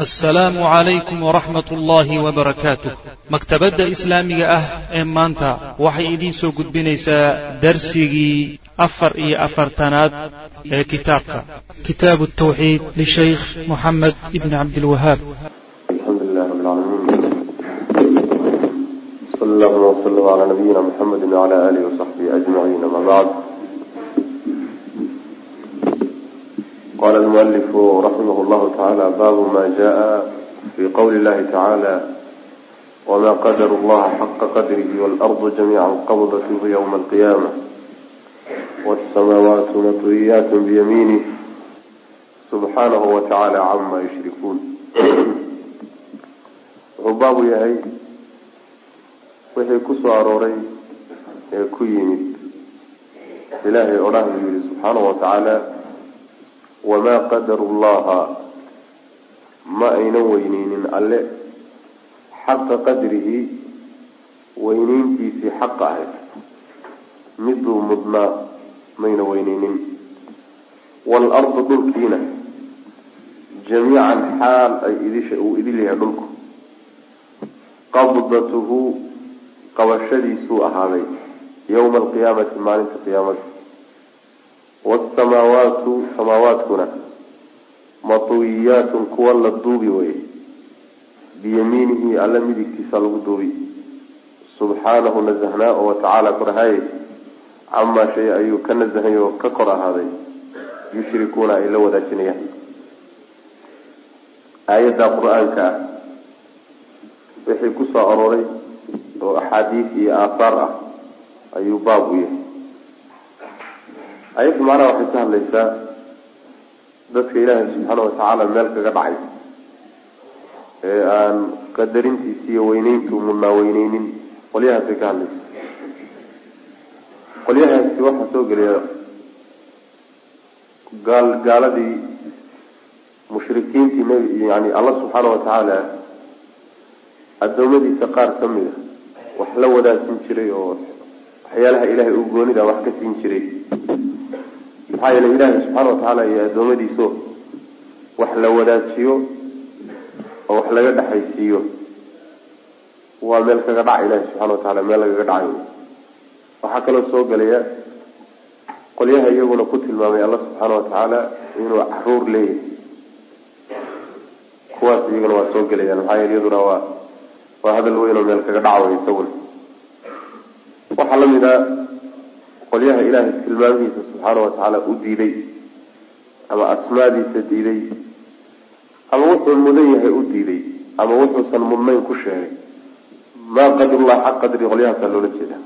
assalaamu calaykum waraxmat ullaahi wabarakaatuh maktabadda islaamiga ah ee maanta waxay idiin soo gudbinaysaa darsigii afar iyo afartanaad ee kitaabka. Kitaabu tawxiid lishaykh moxamed ibni cabdilwahaab alxamdu lilah rab sal allahuma wslm calaa nabiyina muxamedi wcala alihi wasaxbihi ajmaciin ama bacd qala almualifu raximah llahu tacaala baabu ma jaءa fi qowli llahi tacaala wma qadaru llaha xaqa qadrihi waalardu jamiica qabdathu ywma alqiyaama wاsamaawaatu matwiyaat biyamiinih subxaanahu watacaala cama yushrikuun wuxuu baabu yahay wixii ku soo arooray ee ku yimid ilaahay odhah buu yihi subxaanahu watacaala wamaa qadaru llaha ma aynan weyneynin alle. Xaqa qadrihi weyneyntiisii xaqa ahayd miduu mudnaa mayna weyneynin waalardu dhulkiina. Jamiican xaal ay idisha uu idil yahay dhulku. Qabdatuhu qabashadiisuu ahaaday. Yowma alqiyaamati maalinta qiyaamada wasamaawaatu samaawaadkuna matwiyaatun kuwa la duubi weye biyamiinihi alla midigtiisa lagu duubi subxaanahu nasahnaa oo watacaala korahaye camaa shay ayuu ka nasahay oo ka kor ahaaday yushrikuuna ay la wadaajinayaan aayadda qur'aanka ah wixii ku soo arooray oo axaadiis iyo aahaar ah ayuu baab u yahay ayadda macnaha waxay ka hadlaysaa dadka ilaahay subxaana watacaala meel kaga dhacay. Ee aan qadarintiisi iyo weyneyntu mudnaa weyneynin qolyahaasay ka hadlaysa. Qolyahaasi waxaa soo gelaya gaal gaaladii mushrikiintii nb yani allah subxaana watacaala adoomadiisa qaar ka mid a wax la wadaagsin jiray oo waxyaalaha ilaahay uu goonida wax ka siin jiray maxaa yeelay ilaahay subxaana watacaala iyo adoomadiiso wax la wadaajiyo oo wax laga dhexaysiiyo. Waa meel kaga dhaca ilahi subxana watacaala meel lagaga dhacayo waxaa kaloo soo gelaya qolyaha iyaguna ku tilmaamay alla subxaana watacaala inuu carruur leeyahay. Kuwaas iyaguna waa soo gelayaan maxaa yeele iyaduna waa waa hadal weyn oo meel kaga dhaca way isaguna. Waxaa la mid a qolyaha ilaahay tilmaamihiisa subxaana watacaala u diiday ama asmaadiisa diiday ama wuxuu mudan yahay u diiday ama wuxuusan mudnayn ku sheegay. Maa qadarullah xaq qadri qolyahaasaa loola jeeda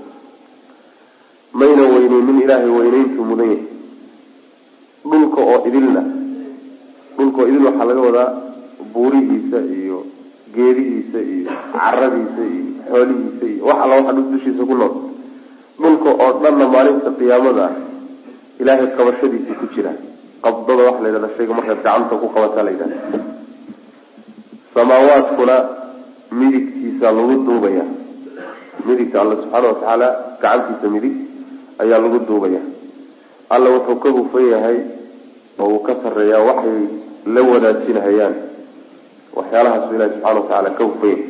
mayna weyneynin ilaahay weyneyntuu mudan yahay. Dhulka oo idilna dhulka oo idil waxaa laga wadaa buurihiisa iyo geedihiisa iyo caradiisa iyo xoolihiisa iyo wax alla waxa dhul dushiisa ku nool dhulka oo dhanna maalinta qiyaamada ah ilaahay qabashadiisii ku jira. Qabdada waxa la yidhahda shayga markaad gacanta ku qabataa la yidhahda samaawaadkuna midigtiisa lagu duubaya. Midigta alla subxaana watacaala gacantiisa midig ayaa lagu duubaya. Alla wuxuu ka hufan yahay oo uu ka sarreeyaa waxay la wadaajinahayaan waxyaalahaasu ilahi subxana watacaala ka hufan yahay.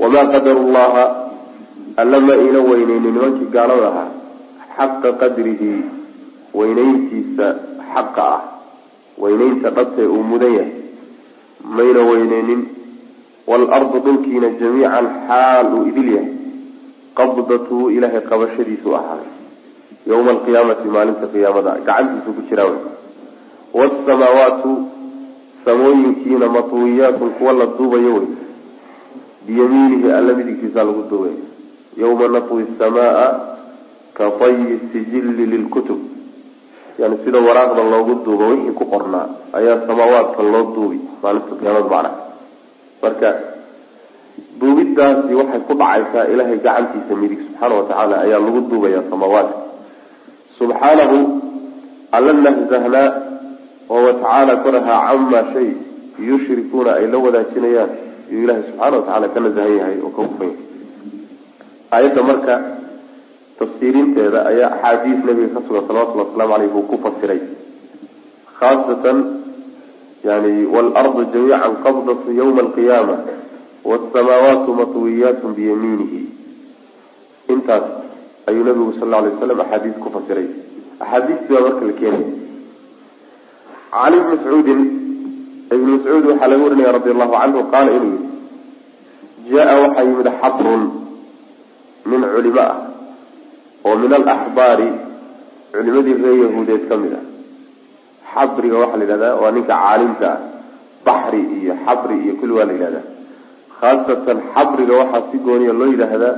Wamaa qadaru llaha alla ma ina weyneynin nimankii gaalada ahaa xaqa qadrihi weyneyntiisa xaqa ah weyneynta dhabtee uu mudan yahay. Mayna weyneynin waalardu dhulkiina jamiican xaal uu idil yahay qabdatuhu ilaahay qabashadiisu ahaaday yowma alqiyaamati maalinta qiyaamada gacantiisu ku jiraa wey. Waasamaawaatu samooyinkiina matwiyaatun kuwa la duubayo wey. Biyamiinihi alla midigtiisa lagu duubay yawma natwi samaa ka tayi sijilli lilkutub yani sida waraaqda loogu duubo wixii ku qornaa ayaa samaawaadka loo duubi maalinta qiyaamada macna marka duubidaasi waxay ku dhacaysaa ilaahay gacantiisa midig subxaana watacaala ayaa lagu duubaya samaawaadka subxaanahu alla nahzahnaa oo watacaala korahaa camaa shay yushrikuuna ay la wadaajinayaan iyuu ilaahay subxaana watacaala ka nasahan yahay oo ka hufan yahay aayadda marka tafsiirinteeda ayaa axaadiis nabiga ka sugan salawatullhi waslamu aleyh uu ku fasiray. Khaasatan yani waalardu jamiican qabdatu yawma alqiyaama wasamaawaatu matwiyaatu biyamiinihi. Intaas ayuu nabigu sal alay waslam axaadiis ku fasiray. Axaadiistii baa marka la keenay. Cali bni mascuudin ibn mascuud waxaa laga warinaya radi allahu canhu qaala inuu yihi jaa waxaa yimid xabrun nin culimo ah oo min alaxbaari culimadii reer yahuudeed ka mid ah. Xabriga waxaa la yidhahdaa waa ninka caalimka ah. Baxri iyo xabri iyo kulli waa la yidhahdaa khaasatan xabriga waxaa si gooniya loo yidhaahdaa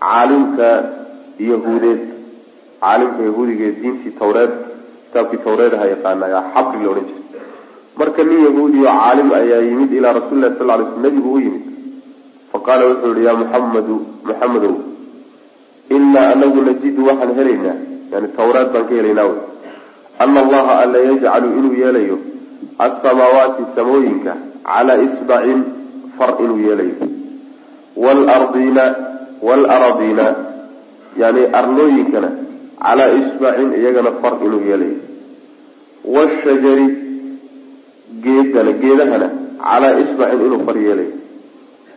caalimka yahuudeed. Caalimka yahuudiga ee diintii tawreed kitaabkii tawreedaha yaqaana xabri la odhan jiray. Marka nin yahuudi oo caalim ayaa yimid ilaa rasuli lahi sal lay sl nabigu u yimid. Faqaala wuxuu yihi yaa muxamadu muxamedow inaa anagu najidu waxaan helaynaa yani tawraad baan ka helaynaa wy ana allaha alla yajcalu inuu yeelayo asamaawaati samooyinka calaa isbacin far inuu yeelayo wlardiina waalaradiina yani arlooyinkana calaa isbacin iyagana far inuu yeelayo washajari geedana geedahana calaa isbacin inuu far yeelayo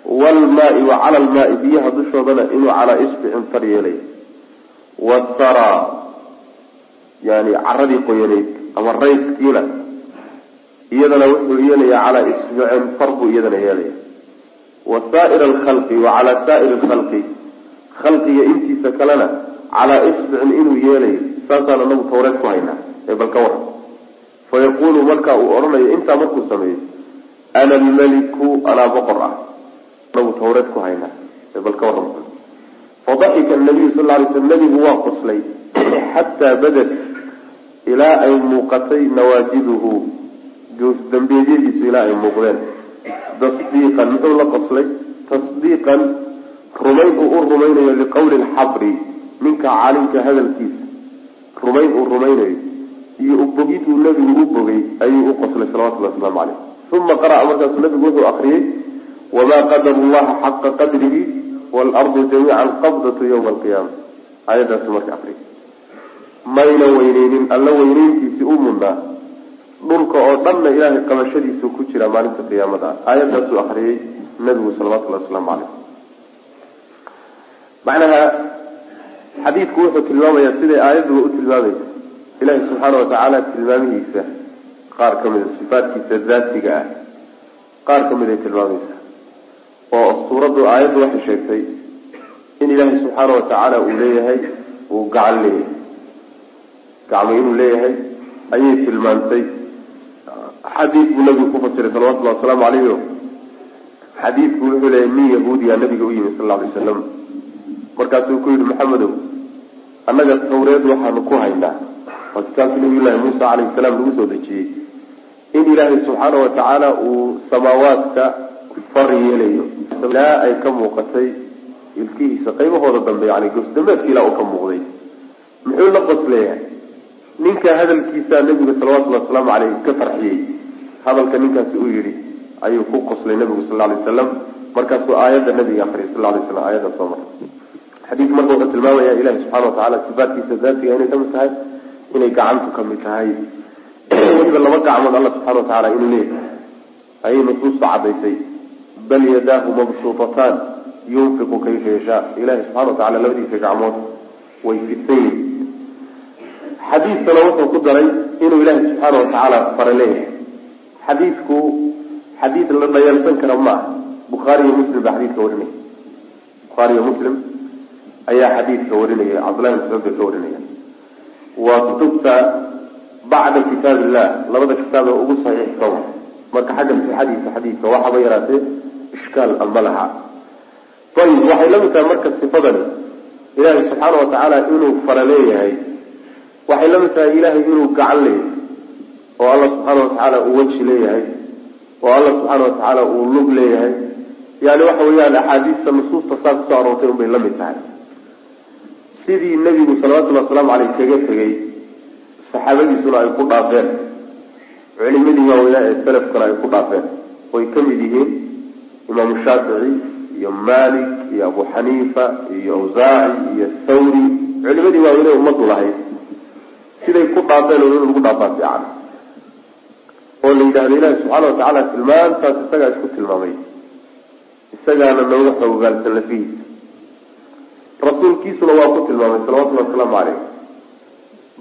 waalmaai wa cala almaai biyaha dushoodana inuu calaa isbicin far yeelayo wathara yani caradii qoyanayd ama rayskiina iyadana wuxuu yeelayaa calaa isbicin far buu iyadana yeelaya wa saa'ir alkhalqi wa calaa saa'iri alkhalqi khalqiga intiisa kalena calaa isbicin inuu yeelayo saasaan anagu tawreed ku haynaa ee balka war fayaqulu marka uu odhanayo intaa markuu sameeyo ana almeliku anaa boqor ah tawreed ku haynaa ee balka warram fadaxika nabiyu sal lay sl nabigu waa qoslay xataa badad ilaa ay muuqatay nawaajiduhu goosdambeedyadiisu ilaa ay muuqdeen. Tasdiiqan muxuu la qoslay? Tasdiiqan rumayn uu u rumaynayo liqowli lxabri ninka caalimka hadalkiisa. Rumayn uu rumaynayo iyo ubogid uu nabigu u bogay ayuu u qoslay salawatullahi waslamu caleyh uma qara'a markaasuu nabigu wuxuu akriyey wamaa qadaru llaha xaqa qadrihi waalardu jamiican qabdatu yawma alqiyaama aayadaasu marka akriyay mayna weyneynin alla weyneyntiisii u mudnaa dhulka oo dhanna ilaahay qabashadiisu ku jira maalinta qiyaamada ah aayadaasuu nabigu salawatullahi wasalaamu caleyh macnaha xadiidku wuxuu tilmaamayaa siday aayadduba u tilmaamaysa ilaahi subxaana watacaala tilmaamihiisa qaar ka mida sifaadkiisa daatiga ah qaar ka mid ay tilmaamaysa oo suuraddu aayaddu waxay sheegtay in ilaahay subxaana watacaala uu leeyahay uu gacan leeyahay. Gacmo inuu leeyahay ayay tilmaantay. Xadiid buu nabigu ku fasiray salawatullahi wasalaamu caleyhi xadiidku wuxuu leeyahay nin yahuudiya nabiga u yimi sal lla alay slam markaasuu ku yihi maxamedow annaga tawreed waxaanu ku haynaa. Waa kitaabkii nabiyullaahi muusa calayhi salaam lagu soo dejiyey. In ilaahay subxaana watacaala uu samaawaadka far yeelayo ilaa ay ka muuqatay ilkihiisa. Qaybahooda dambe yani gosdambeedka ilaa uu ka muuqday. Muxuu la qosleeyahay ninka hadalkiisaa nabiga salawatullahi wasalaamu caleyh ka farxiyey. Hadalka ninkaasi uu yihi ayuu ku qoslay nabigu sal alay waslam markaasuu aayadda nabiga akriyay sal lay slam aayadda soo martay. Xadiidku marka wuxuu tilmaamaya ilahi subxana watacaala sifaadkiisa daatiga inay ka mid tahay inay gacantu ka mid tahay. Weliba laba gacmood alla subxana watacaala inuu leeyahay. Ayay nusuusta cadaysay bal yadaahu mabsuutataan yunfiqu kayfa yashaa ilahi subxana watacala labadiisa gacmood way fidsan yihiin xadiidkana wuxuu ku daray inuu ilaahi subxaana watacaala fara leeyahay xadiidku xadiid la dhayalsan kara ma ah bukhaari iyo muslim baa xadiidka warinaya bukhaari iyo muslim ayaa xadiidka warinaya cabdullahi bin mascuud bay ka warinaya waa kutubta bacda kitaab illah labada kitaab ee ugu saxiixsan marka xagga sixadiisa xadiidka waxaba yaraatee ishkaal ama laha. Ayib waxay la mid tahay marka sifadani ilaahay subxaana watacaala inuu fara leeyahay. Waxay la mid tahay ilaahay inuu gacan leeyahay oo alla subxaana watacaala uu weji leeyahay oo alla subxaana watacaala uu lug leeyahay. Yani waxa weeyaan axaadiista nusuusta saa ku soo aroortay unbay la mid tahay. Sidii nebigu salawatullhi wasalaamu caleyh kaga tegay saxaabadiisuna ay ku dhaafeen. Culimadii waaweynaa ee salafkana ay ku dhaafeen. Oy ka mid yihiin imaamu shaafici iyo malik iyo abu xaniifa iyo awsaaci iyo thawri. Culimadii waaweynee ummaddu lahayd. Siday ku dhaafeen in lagu dhaafaa fiican. Oo la yidhahdo ilaahi subxaana watacaala tilmaantaas isagaa isku tilmaamay. Isagaana nooga xoogaalsan lafihiisa rasuulkiisuna waa ku tilmaamay salawatullhi wasalaamu caleyh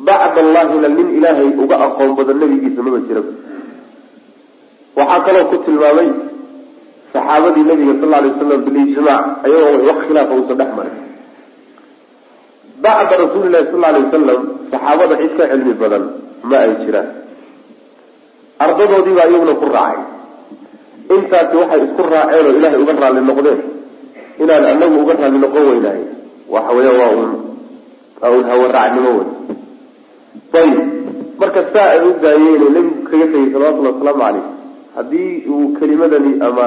bacd allahina nin ilaahay uga aqoon badan nabigiisa maba jira waxaa kaloo ku tilmaamay saxaabadii nabiga sal alay waslam bilijmaac ayagoo wax khilaafa uusan dhex marin bacda rasuuli lahi sal alay wasalam saxaabada cid ka cilmi badan ma ay jiraan. Ardadoodiibaa iyaguna ku raacay. Intaasi waxay isku raaceen oo ilaahay uga raalli noqdeen. Inaan anagu uga raalli noqon weynahay. Waxa weya waa un waa un hawaracnimo wey ayib marka saa ay u daayeen nebigu kaga tegay salawatullhi wasalaamu caleyh haddii uu kelimadani ama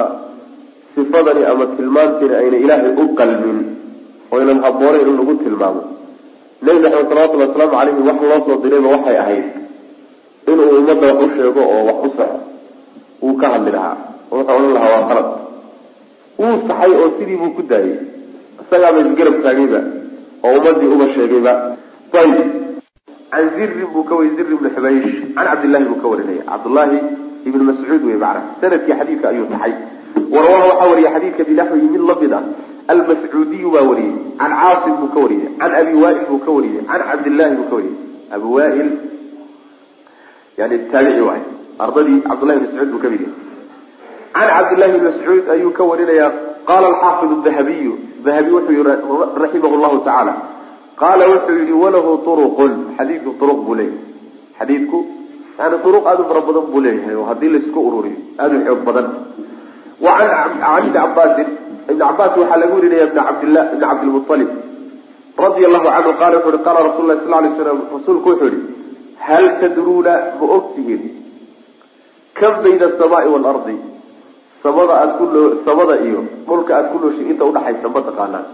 sifadani ama tilmaantani ayna ilaahay u qalmin oo ynan habooneyn in lagu tilmaamo. Nebi maxamed salawatullhi wasalaamu caleyhi wax loo soo dirayba waxay ahayd inuu ummadda wax u sheego oo wax u saxo. Wuu ka hadli lahaa. Oo wuxuu odhan lahaa waa qalad. Wuu saxay oo sidii buu ku daayay isagaaba isgarab taagayba oo ummadii uba sheegayba. Ayib can zirin buu ka wariy zir ibni xubaysh can cabdillahi buu ka warinaya. Cabdullaahi ibn mascuud wey macana sannadkii xadiidka ayuu taxay warawaha waxaa wariya xadiidka binaxwihi mid la mid ah almascuudiyu baa wariyey can caasim buu ka wariyey can abi waail buu ka wariyey can cabdillahi buu ka wariyey. Abi waail yani taabici waay ardadii cabdullahi bn mascuud buu ka mid can cabdillahi bn mascuud ayuu ka warinaya qala alxaafid dahabiyu dahabi wuxuu yihi raximah llahu tacaala qaala wuxuu yihi walahu turuqun xadiidku turuq buu leeyahay. Xadiidku yani turuq aada u fara badan buu leeyahay oo haddii la isku ururiyo aada u xoog badan can ibni cabaasin ibn cabaas waxaa laga warinaya ibn cabdillah ibn cabdilmualib radia allahu canhu qala wuxu uhi qaala rasul lah sal lay slam rasuulku wuxuu yihi hal tadruuna ma og tihiin kam bayna asamaai waalardi samada aad ku samada iyo dhulka aad ku nooshin inta udhaxaysa ma taqaanaan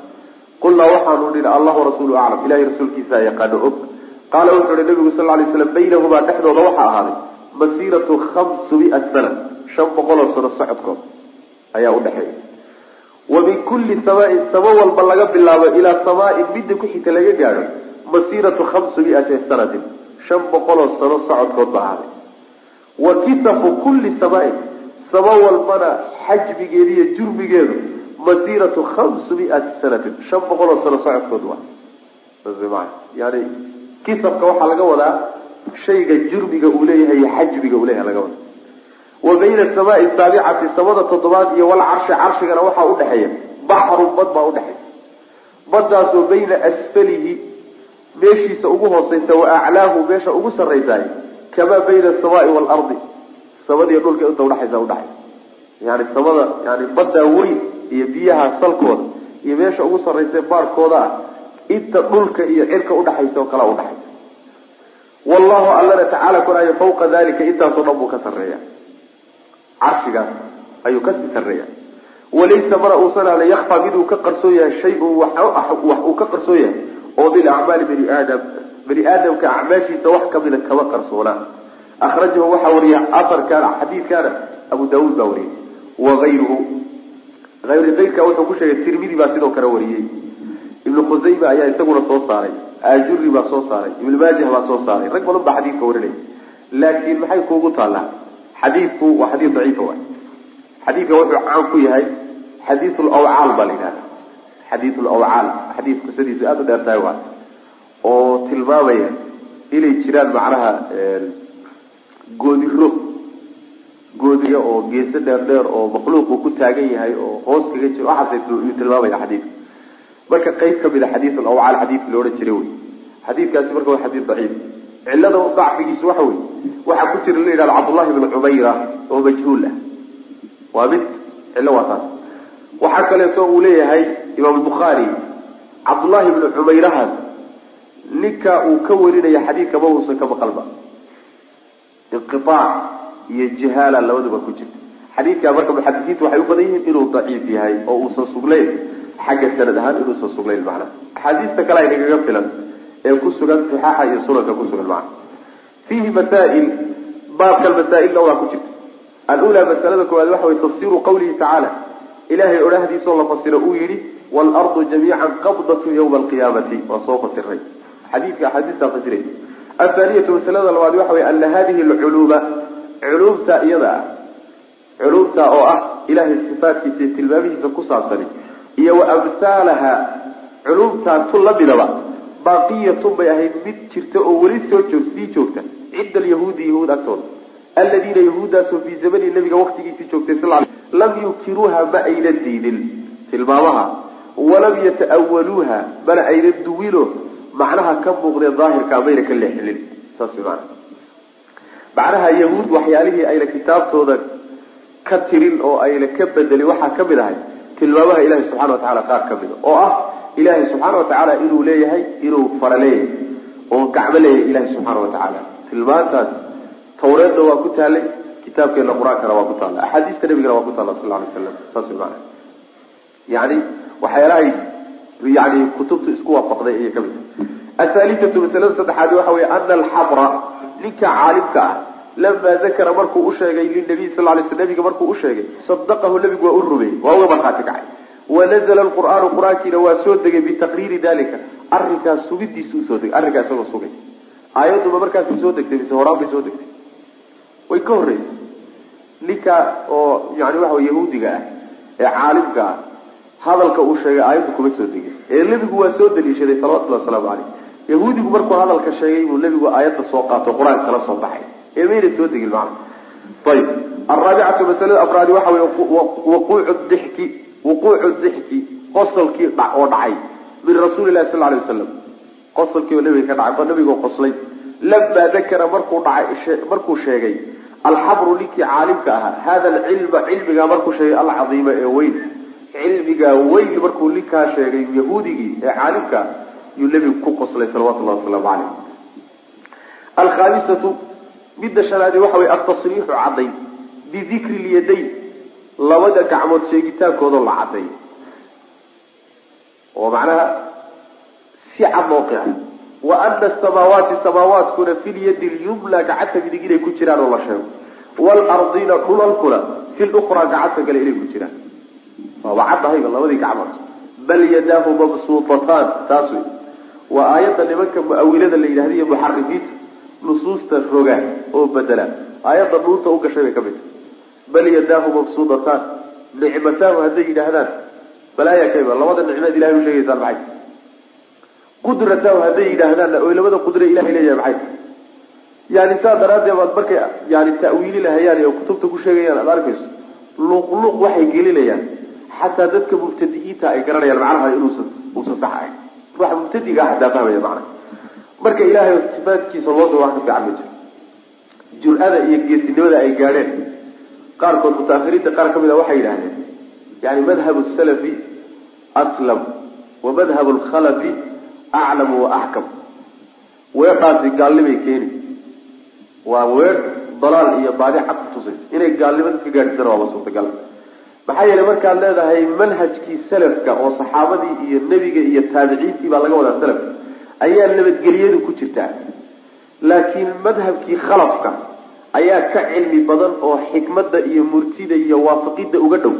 qulnaa waxaanu nihi allahu rasuulu aclam ilahay rasuulkiisaa yaqaano og qaala wuxuu ihi nabigu sal lay slam baynahumaa dhexdooda waxaa ahaaday masiiratu khamsumiat sana shan boqoloo sano socodkood ayaa udhexeeya wa min kulli samaain samo walba laga bilaabo ilaa samaain midda ku xigta laga gaadho masiiratu khamsumiati sanatin shan boqoloo sano socodkood ba ahaaday wa kisafu kulli samaain samo walbana xajmigeedu iyo jurmigeedu masiiratu khamsumiati sanatin shan boqoloo sano socodkood waa. Yani kisabka waxaa laga wadaa shayga jurmiga uu leeyahay iyo xajmiga uu leeyahay laga wadaa wa bayna asamaai saabicati samada toddobaad iyo walcarshi carshigana waxaa udhexeeya baxrun bad baa udhexaysa baddaasoo bayna asfalihi meeshiisa ugu hooseysa wa aclaahu meesha ugu sarraysaay kamaa bayna asamaai waalardi samadiiyo dhulka inta udhexaysa udhexaysa yani samada yani baddaa weyn iyo biyaha salkooda iyo meesha ugu sarraysa baarkooda ah inta dhulka iyo cirka udhaxaysa oo kalea udhaxaysa wallahu allana tacaala koraayo fawqa dalika intaasoo dhan buu ka sarreeya carshigaas ayuu ka sii sarreeya walaysa mana uusan ahna yakfa miduu ka qarsoon yahay shay-un wax uu ka qarsoon yahay oo min acmaali bani aadam bani aadamka acmaashiisa wax kamida kama qarsoona. Akhrajahu waxaa wariya aarkaana xadiidkaana abu daauud baa wariyay waayruhu ayr ayrka wuxuu ku sheegay tirmidi baa sidoo kale wariyey. Ibnu khusayma ayaa isaguna soo saaray. Ajuri baa soo saaray. Ibnu maajah baa soo saaray. Rag badan baa xadiidka warinaya laakiin maxay kuugu taallaa xadiidku waa xadiid daciifa waay. Xadiidka wuxuu caan ku yahay xadiid lawcaal baa la yidhahda xadiid lawcaal xadiid qisadiisu aada u dheer tahay oo tilmaamaya inay jiraan macnaha goodiro. Goodiga oo geeso dheer dheer oo makhluuqu ku taagan yahay oo hoos kaga jiro. Waxaas yuu tilmaamaya xadiidka. Marka qeyb ka mid a xadiid alawcaal xadiidkii la odhan jiray wey xadiidkaasi marka waa xadiid daciif cilada dacfigiisu waxa wey waxaa ku jira la yidhahdo cabdullahi bn cumayra oo majhuul ah. Waa mid cillo waa taas. Waxaa kaleeto uu leeyahay imaam bukhaari cabdullahi bni cumayrahan ninka uu ka warinaya xadiidka ma uusan ka maqalba inqiaac iyo jihaala labaduba ku jirta. Xadiidka marka muxadisiintu waxay u badan yihiin inuu daciif yahay oo uusan sugnayn. Xagga sanad ahaan inuusan sugnayn macnaha axaadiista kale ay nagaga filan ee ku sugan saxaaxa iyo sunanka ku sugan macna fiihi masaa'il baabkan masaa-ilna waa ku jirta. Alulaa masalada koowaad waxa wey tafsiru qawlihi tacaala ilahay odhahdiisoo la fasiro uu yihi waalardu jamiican qabdatu yawma alqiyaamati waa soo fasiray. Xadiidka axaadiistaa fasiraysa athaaniyatu masalada labaad waxa wey ana hadihi alculuuma culumta iyada ah culumta oo ah ilahay sifaatkiisa iyo tilmaamihiisa ku saabsani iyo wa amhaalaha culumtaa tu lamidaba baaqiyatun bay ahayd mid jirta oo weli soo joog sii joogta. Cinda alyahuudi yahuud agtooda aladiina yahuuddaasoo fii zamani nabiga waktigiisii joogtay sal lam yunkiruuha ma ayna diidin. Tilmaamaha walam yata'awaluuha mana ayna duwino macnaha ka muuqdee daahirka mayna ka leexilin. Saas maana macnaha. Yahuud waxyaalihii ayna kitaabtooda ka tirin oo ayna ka bedelin waxaa ka mid ahay tilmaamaha ilahi subxana wa tacala qaar kamida oo ah ilaahay subxaana watacaala inuu leeyahay inuu fara leeyahay oo gacmo leeyahay ilahi subxaana watacaala tilmaantaas tawreedna waa ku taalay kitaabkeena qur'aankana waa ku taalla axaadiista nabigana waa ku taalla sal alay slam saas maana yani waxyaalahay yani kutubtu isku waafaqday ayay ka mid tahay. Athalitatu masalada saddexaad waxa wey ana alxabra ninka caalimka ah lama dakara markuu usheegay linabiy sal lay sl nabiga markuu usheegay sadaqahu nabigu waa u rumeeyey waa uga markhaati kacay wanazla lqur'aanu qur'aankiina waa soo degay bitaqriiri dalika arrinkaas sugidiisa u soo degay arrinkaa isagoo sugay. Aayaduba markaasay soo degtay mise horaan soo degtay. Way ka horreysay. Ninka oo yani waxa yahuudiga ah ee caalimka ah hadalka uu sheegay aayaddu kuma soo degin. Ee nebigu waa soo daliishaday salawatullahi wasalaamu caleyh yahuudigu markuu hadalka sheegay buu nebigu aayadda soo qaato qur'aanka kala soo baxay. Ee mayna soo degin macna. Ayib alraabicatu masalada afraadi waxa wey waquucu dixki wuquucu dixki qosolkii oo dhacay. Min rasuuli lahi sal lay wasalam qosolkii oo nabiga ka dhacay nabigoo qoslay. Lamaa dakara markuu dhacay markuu sheegay alxabru ninkii caalimka ahaa hada alcilma cilmigaa markuu sheegay alcadiima ee weyn. Cilmigaa weyn markuu ninkaa sheegay yahuudigii ee caalimka yuu nebigu ku qoslay salawatullahi wasalaamu caleyh alkhaamisatu midda shanaadi waxa wey altasriixu cadday bidikri lyadayn labada gacmood sheegitaankooda la cadday. Oo macnaha si cad loo qeexay wa ana asamaawaati samaawaadkuna fi lyadi gacanta midig inay ku jiraan oo la sheego. Waalardina dhulalkuna fi lukraa gacanta kale inay ku jiraan. Waaba caddahayba labadii gacmood. Bal yadaahu mabsuutataan taas wey waa aayadda nimanka mu'awilada la yidhahda iyo muxarifiinta nusuusta roga oo bedela aayadda dhuunta u gashay bay ka mid tahay bal yadaahu mabsuudataan nicmataahu hadday yidhaahdaan. Balaaya kayba labada nicmeed ilahay u sheegaysaan maxay? Qudratahu hadday yidhaahdaanna oy labada qudre ilahay leeyahay maxay? Yani saa daraaddeed baad markay yani ta'wiili lahayaan oo kutubta ku sheegayaan aad arkayso luqluq waxay gelinayaan. Xataa dadka mubtadi'iinta ay garanayaan macnaha inuusan uusan sax ahayn wax mubtadiga ah hadaa fahmaya macnaha. Marka ilaahay sifaadkiisa loo soo wax ka fiican ma jiro. Jur-ada iyo geesinimada ay gaadheen qaarkood mutaahiriinta qaar ka mid a waxay yidhahdeen yani madhabu salafi aslam wa madhabu lkhalafi aclamu wa axkam weedhaasi gaalnimay keeni waa weedh dalaal iyo baadi cad kutusaysa inay gaalnimada ka gaadhisana waaba suurtagal. Maxaa yeelay markaad leedahay manhajkii salafka oo saxaabadii iyo nebiga iyo taabiciintii baa laga wadaa salaf ayaa nabadgelyadu ku jirtaa. Laakiin madhabkii khalafka ayaa ka cilmi badan oo xikmadda iyo murtida iyo waafaqidda uga dhow.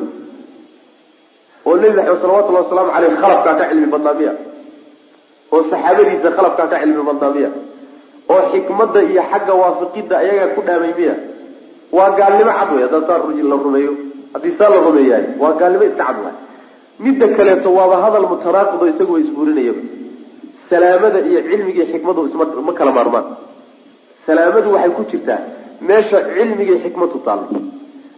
Oo nebi maxamed salawatullahi wasalaamu caleyh khalafkaa ka cilmi badnaa miya. Oo saxaabadiisa khalafkaa ka cilmi badnaa miya. Oo xikmadda iyo xagga waafaqidda ayagaa ku dhaamay miya. Waa gaalnimo cad wey haddaan saa la rumeeyo. Haddii saa la rumeeyahay waa gaalnimo iska cad waay midda kaleeto waaba hadal mutanaaqido isagu wa salaamada iyo cilmiga iyo isma ma kala maarmaan. Salaamadu waxay ku jirtaa meesha cilmiga iyo xikmadu taallo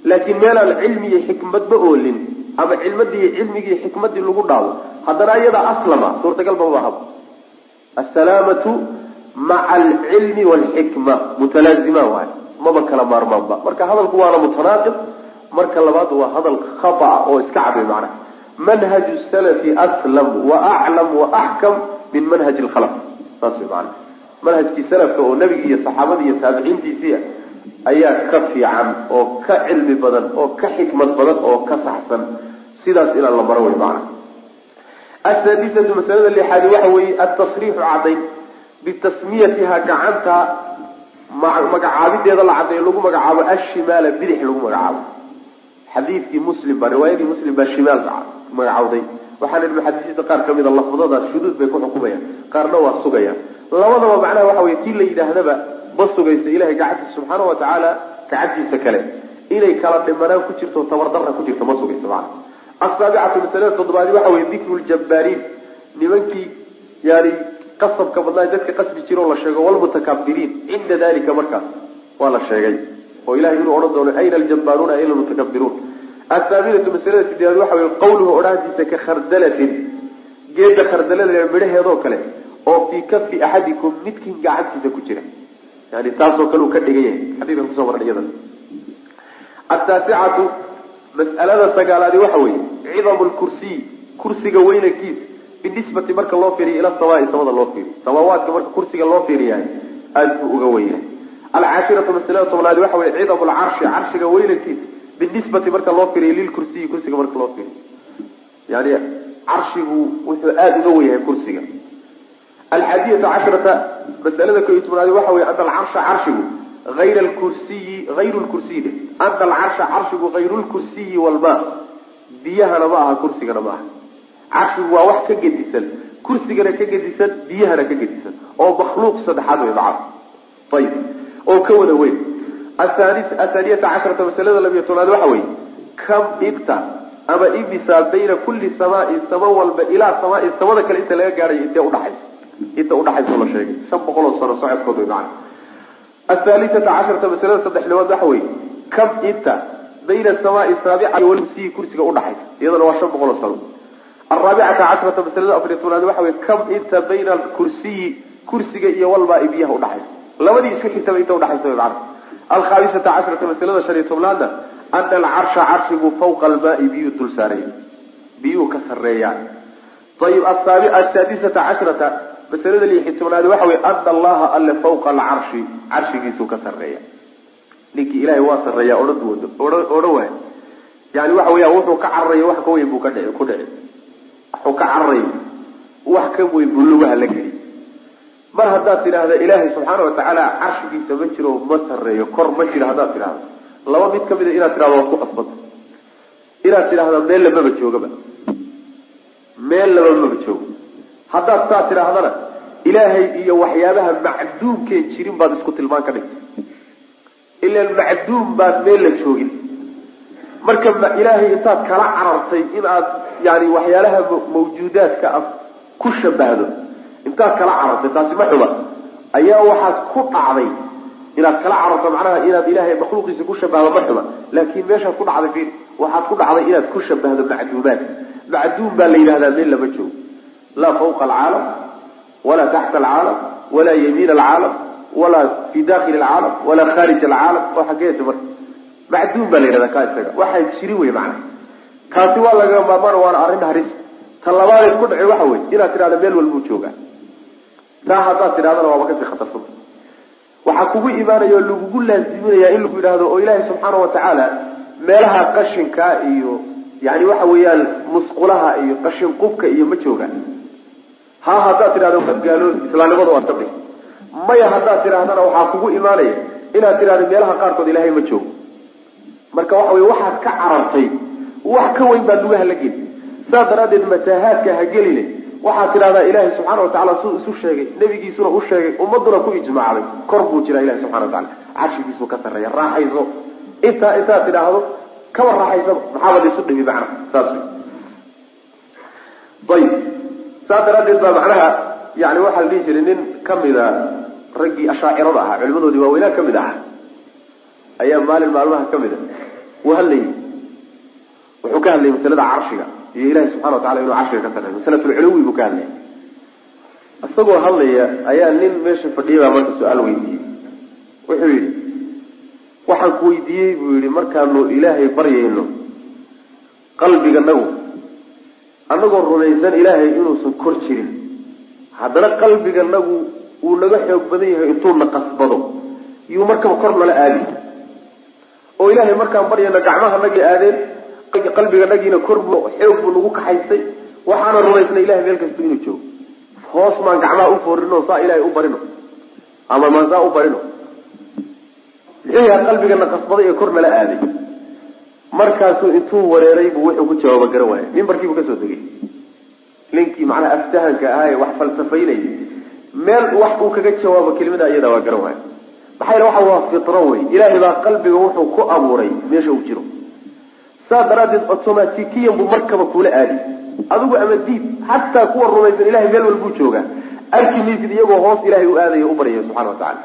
laakiin meelaan cilmi iyo xikmadba oolin ama cilmadii cilmigii xikmadii lagu dhaawo haddana iyada aslama suurtagal ba ma habo asalaamatu maca alcilmi waalxikma mutalaazimaan waay maba kala maarmaanba marka hadalku waana mutanaaqib marka labaad waa hadal khata oo iska cabay macnaha manhaju salafi aslam wa aclam wa axkam min manhaji lkhalaf saas way maana manhajkii salafka oo nebigi iyo saxaabadii iyo taabiciintiisii ayaa ka fiican oo ka cilmi badan oo ka xikmad badan oo ka saxsan sidaas inaan la maro wey macana asaadisatu masalada lixaadi waxa weeye altasriixu cadayn bitasmiyatiha gacanta magacaabideeda la cadeeyo lagu magacaabo ashimaala bidix lagu magacaabo. Xadiidkii muslim baa riwaayadii muslim baa shimaal magacawday waxaana muxadisiinta qaar ka mid a lafdadaas shuduud bay ku xukumayaan qaarna waa sugayaan. Labadaba macnaha waxa wey tii la yidhaahdaba ma sugaysa ilahay gacantiisa subxaana wa tacaala gacantiisa kale. Inay kala dhimanaan ku jirto tabardarra ku jirto ma sugayso macana asaabicatu masalada toddobaadi waxa weye dikru ljabbaariin nimankii yani qasabka badnaa dadka qasbi jiro la sheego walmutakabiriin cinda dalika markaas waa la sheegay. Oo ilahay inuu odhan doono ayna aljabaaruuna ayna almutakabiruun athaaminatu masalada sideedaad waxa weye qawluhu odhaantiisa ka khardalatin. Geeda khardalada midhaheedoo kale oo fii kafi axadikum midkiin gacantiisa ku jira yani taasoo kale uu ka dhigan yahay xadiikan ku soo marnay ataasicatu mas'alada sagaalaadi waxa weeye cidamu lkursiy kursiga weynankiisa binisbati marka loo fiiriyo ila samaai samada loo fiiriyo. Samaawaadka marka kursiga loo fiiriyahay aada buu uga weynyahay alcaashiratu masalada tobnaadi waxa weye cidamu lcarshi carshiga weynankiisa binisbati marka loo fiiriyo lilkursiyi kursiga marka loo fiiriyo. Yani carshigu wuxuu aada uga wenyahay kursiga. Alxaadiyata casharata masalada ko tobnaadi waxa weye ana alcarsha carshigu ayr kursiyi ayru lkursiyi ana alcarsha carshigu hayru lkursiyi walma biyahana ma aha kursigana ma aha. Carshigu waa wax ka gedisan. Kursigana ka gedisan biyahana ka gedisan. Oo makhluuq saddexaad wey macana ayib oo ka wada weyn. Athaaniyata casharata masalada labiyo tobnaad waxa weye kam inta ama imisa bayna kulli samaain sama walba ilaa samaain samada kale inta laga gaadhayo intee udhaxaysa inta udhaxaysa la sheegay. Shan boqol sano socodkood wey macana casharata masalada saddexnimaad waxa weye kam inta bayna samaai saabica walkursiyi kursiga udhaxaysa iyadana waa shan boqol sano. Araabicata casharata masalada afariy tobnaad waxa weye kam inta bayna alkursiyi kursiga iyo walmaa biyaha udhaxaysa labadii isku xigtaba inta udhaxaysa wey macana alkhaamisata casharata masalada shan iyo tobnaadna ana alcarsha carshigu fawqa almaai biyuu dul saaraya biyuu ka sareeyaan ayib asaadisata casharata masalada lixi tobnaadi waxa wey ana allaha alle fawqa alcarshi carshigiisuu ka sareeya ninkii ilahay waa sareeya odhan wado odhan waay. Yani waxa weya wuxuu ka cararayo wax ka weyn buu ka dhici ku dhici. Wuxuu ka cararayo wax ka weyn buu lugaha la geli mar haddaad tidhaahda ilaahay subxaana watacaala carshigiisa ma jiro ma sareeyo kor ma jiro haddaad tidhahdo laba mid ka mid a inaad tidhahdo waad ku qasbanta inaad tidhahda meel lamaba joogaba meel laba maba joogo haddaad saa tidhaahdana ilaahay iyo waxyaabaha macduumkeen jirin baad isku tilmaan ka dhigtay. Ilan macduum baad meel la joogin. Marka ilaahay intaad kala carartay in aad yani waxyaalaha mawjuudaadka aad ku shabahdo intaad kala carartay taasi ma xuba. Ayaa waxaad ku dhacday inaad kala cararto macnaha inaad ilaahay makhluuqiisa ku shabahdo ma xuba. Laakin meeshaad ku dhacday waxaad ku dhacday inaad ku shabahdo macduumaad. Macduum baa la yidhahdaa meel lama joogo laa fawqa alcaalam walaa taxta alcaalam walaa yamiin alcaalam walaa fi dakili alcaalam walaa kharij alcaalam oo xageeta marka macduum baa la yidhahdaa kaa isaga waxaan jirin wey macana kaasi waa laga maarmaan waana arrin haris ta labaadeed ku dhaci waxa wey inaad tidhahda meel walbuu joogaa taa haddaad tidhahdana waaba ka sii khatarsanta waxaa kugu imaanaya oo lagugu laaziminaya in lagu yidhaahdo oo ilaahay subxaana watacaala meelaha qashinkaa iyo yani waxa weeyaan musqulaha iyo qashin qubka iyo ma joogaan ha haddaad tidhahdo gaalood islaamnimada waad maya haddaad tidhahdana waxaa kugu imaanaya inaad tidhahdo meelaha qaarkood ilaahay ma joogo. Marka waxa wey waxaad ka carartay wax ka weyn baad lugaha la geli saas daraaddeed mataahaadka ha geline waxaad tidhahdaa ilaahay subxana watacala suu isu sheegay nebigiisuna u sheegay ummaduna ku ijmaacday. Kor buu jiraa ilahi subxana watacala carshigiisuu ka sarreeya raaxayso. Intaa intaad tidhaahdo kaba raaxaysaba maxaabad isu dhimi macna saas ayib saas daraaddeed baa macnaha yani waxaa la dhihi jiray nin kamida raggii ashaacirada ahaa culimadoodii waaweynaa ka mid ahaa ayaa maalin maalmaha ka mid a wuu hadlayay. Wuxuu ka hadlayay masalada carshiga iyo ilahi subxana wa tacala inuu carshiga ka sarreeyo masalatulculuwi buu ka hadlayay isagoo hadlaya ayaa nin meesha fadhiya baa marka su'aal weydiiyey. Wuxuu yidhi waxaan ku weydiiyey buu yihi markaanu ilaahay baryayno qalbiganagu annagoo rumaysan ilaahay inuusan kor jirin. Haddana qalbiganagu uu naga xoog badan yahay intuu na qasbado yuu markaba kor nala aadi. Oo ilaahay markaan baryayno gacmahanagii aadeen qalbiganagiina kor buu xoog buu nagu kaxaystay waxaana rumaysnay ilahay meel kasta inuu joogo. Hoos maan gacmaha u foorino saa ilaahay u barino. Ama maan saa u barino. Muxuu yaha qalbigana qasbaday ee kor nala aaday markaasuu intuu wareeray buu wuxuu ku jawaaba garan waaya mimbarkiibuu ka soo degay. Ninkii macnaha aftahanka ahaa wax falsafaynayay meel wax uu kaga jawaabo kelimada iyada waa garan waaya maxaa yale waxa waa fitro wey ilaahay baa qalbiga wuxuu ku abuuray meesha uu jiro. Saas daraaddeed automatikiyan buu markaba kula aadi. Adigu ama diid xataa kuwa rumaysan ilahay meel walbuu joogaa. Arki maysid iyagoo hoos ilahay u aadaya u baryaya subxana wa tacala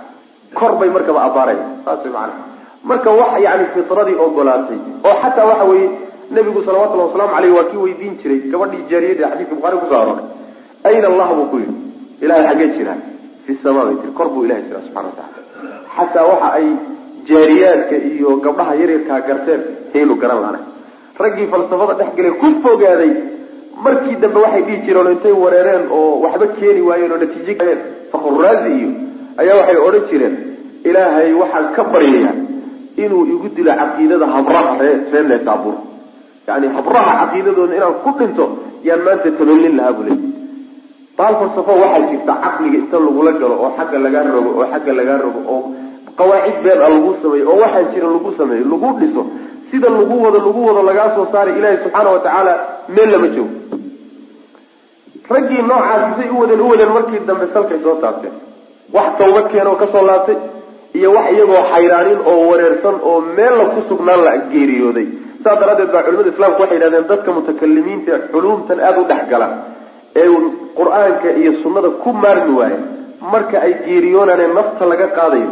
kor bay markaba abaaraya saas way macana marka wax yani fitradii ogolaatay oo xataa waxa weeye nabigu salawatullahi wasalaamu caleyh waa kii weydiin jiray gabadhii jaariyada xadiiska bukhari ku soo arooray. Ayna allah buu ku yidhi. Ilahay xaggee jiraa fi sama bay tiri kor buu ilahay jiraa subxana wa tacala xataa waxa ay jaariyaadka iyo gabdhaha yaryarkaa garteen haynu garan laana raggii falsafada dhex galay ku fogaaday markii dambe waxay dhihi jireen intay wareereen oo waxba keeni waayeen oo natiijo galeen. Fakruraazi iyo ayaa waxay odhan jireen ilaahay waxaan ka baryayaa inuu igu dilo caqiidada habraha ree reer neesaabuur yani habraha caqiidadooda inaan ku dhinto yaan maanta tabalin lahaa buu leey baal falsafo waxaa jirta caqliga inta lagula galo oo xagga lagaa rogo oo xagga lagaa rogo oo qawaacid been a lagu sameeyo oo waxaan jirin lagu sameeyo lagu dhiso sida lagu wado lagu wado lagaa soo saaray ilaahay subxaana wa tacaala meel lama joogo. Raggii noocaasi say u wadeen u wadeen markii dambe salkay soo taabteen. Wax tawbad keena oo ka soo laabtay iyo wax iyagoo xayraanin oo wareersan oo meel la ku sugnaan la geeriyooday. Saas daraaddeed baa culimada islaamku waxay yidhahdeen dadka mutakalimiinta xuluumtan aada u dhexgala ee qur'aanka iyo sunnada ku maarmi waaya marka ay geeriyoonaanee nafta laga qaadayo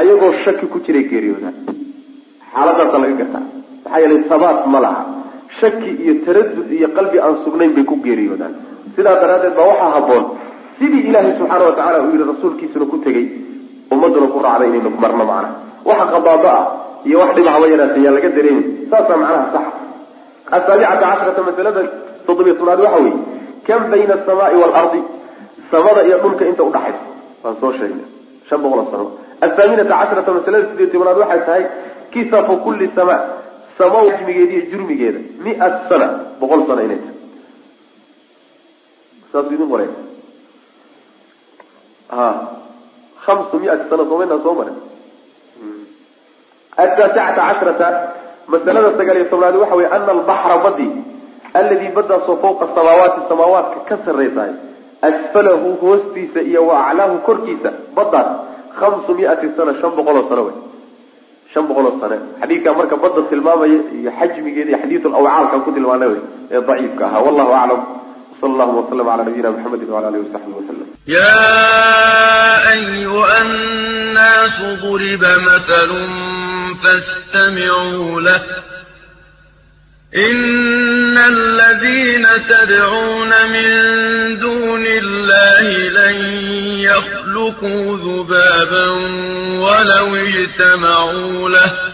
ayagoo shaki ku jiray geeriyoodaan xaaladaasa laga gartaa. Maxaa yeelay sabaat ma laha. Shaki iyo taradud iyo qalbi aan sugnayn bay ku geeriyoodaan. Sidaa daraaddeed baa waxaa habboon sidii ilaahay subxaana wa tacala uu yihi rasuulkiisuna ku tegey ummaduna ku raacday inaynu marno macnaha waxa qabaado ah iyo wax dhib haba yaa laga dareemi. Saasaa macnaha sax. Asaabicata cashrata masalada toddobiya tobnaad waxa weeye kam bayna asamaai waalardi samada iyo dhulka inta udhaxaysa waan soo sheegnay shan boqol sano. Athaaminata cashrata masalada sideed tobnaad waxay tahay kisafu kulli sama samo jmigeeda iyo jurmigeeda mi-at sana boqol sano inay tahay. Saasuu idin qoray hamsu mi-ati sana soomaynaa soo maray ataasicata cashrata masalada sagaal iyo tobnaad waxa weye ana albaxra badi alladii badaasoo fawqa samaawaati samaawaadka ka sarraysaay asfalahu hoostiisa iyo wa aclaahu korkiisa badaas hamsu mi-ati sana shan boqol oo sano wey shan boqol oo sane xadiidkaa marka badda tilmaamaya iyo xajmigeeda iyo xadiidu lawcaalkan ku tilmaana wey ee daciifka ahaa wallahu aclam sal allahuma waslama cala nabiyina mxamedi wala alihi wasaxbihi wasalam yaa ayuha annaasu duriba matalun fastamicuu lah إن الذين تدعون من دون الله لن يخلقوا ذبابا ولو اجتمعوا له.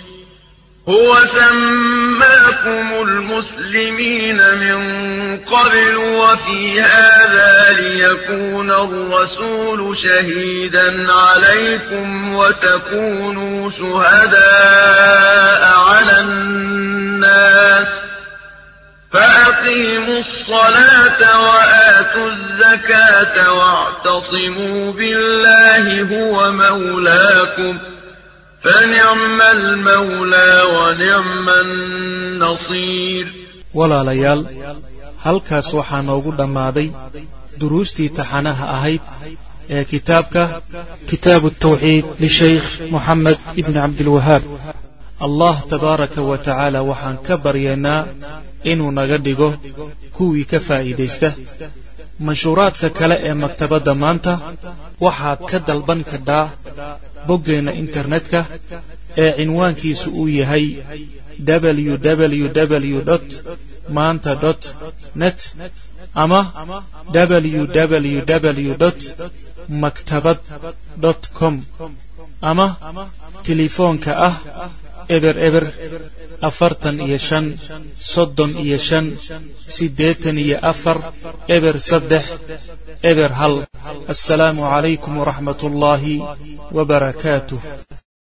هو سماكم المسلمين من قبل وفي هذا ليكون الرسول شهيدا عليكم وتكونوا شهداء على الناس فأقيموا الصلاة وآتوا الزكاة واعتصموا بالله هو مولاكم فنعم المولى ونعم النصير walaalayaal halkaas waxaa noogu dhammaaday duruustii taxanaha ahayd ee kitaabka kitaabu tawxiid lishaykh moxamed ibni cabdilwahaab allah tabaaraka wa tacaala waxaan ka baryaynaa inuu naga dhigo kuwii ka faa'iidaysta manshuuraadka kale ee maktabadda maanta waxaad ka dalban kadhaa boggeenna internetka ee cinwaankiisu uu yahay www maanta dot net ama www maktabad dot com ama telefoonka ah eber eber afartan iyo shan soddon iyo shan siddeetan iyo afar eber saddex eber hal. Assalaamu calaykum waraxmat ullaahi wabarakaatuh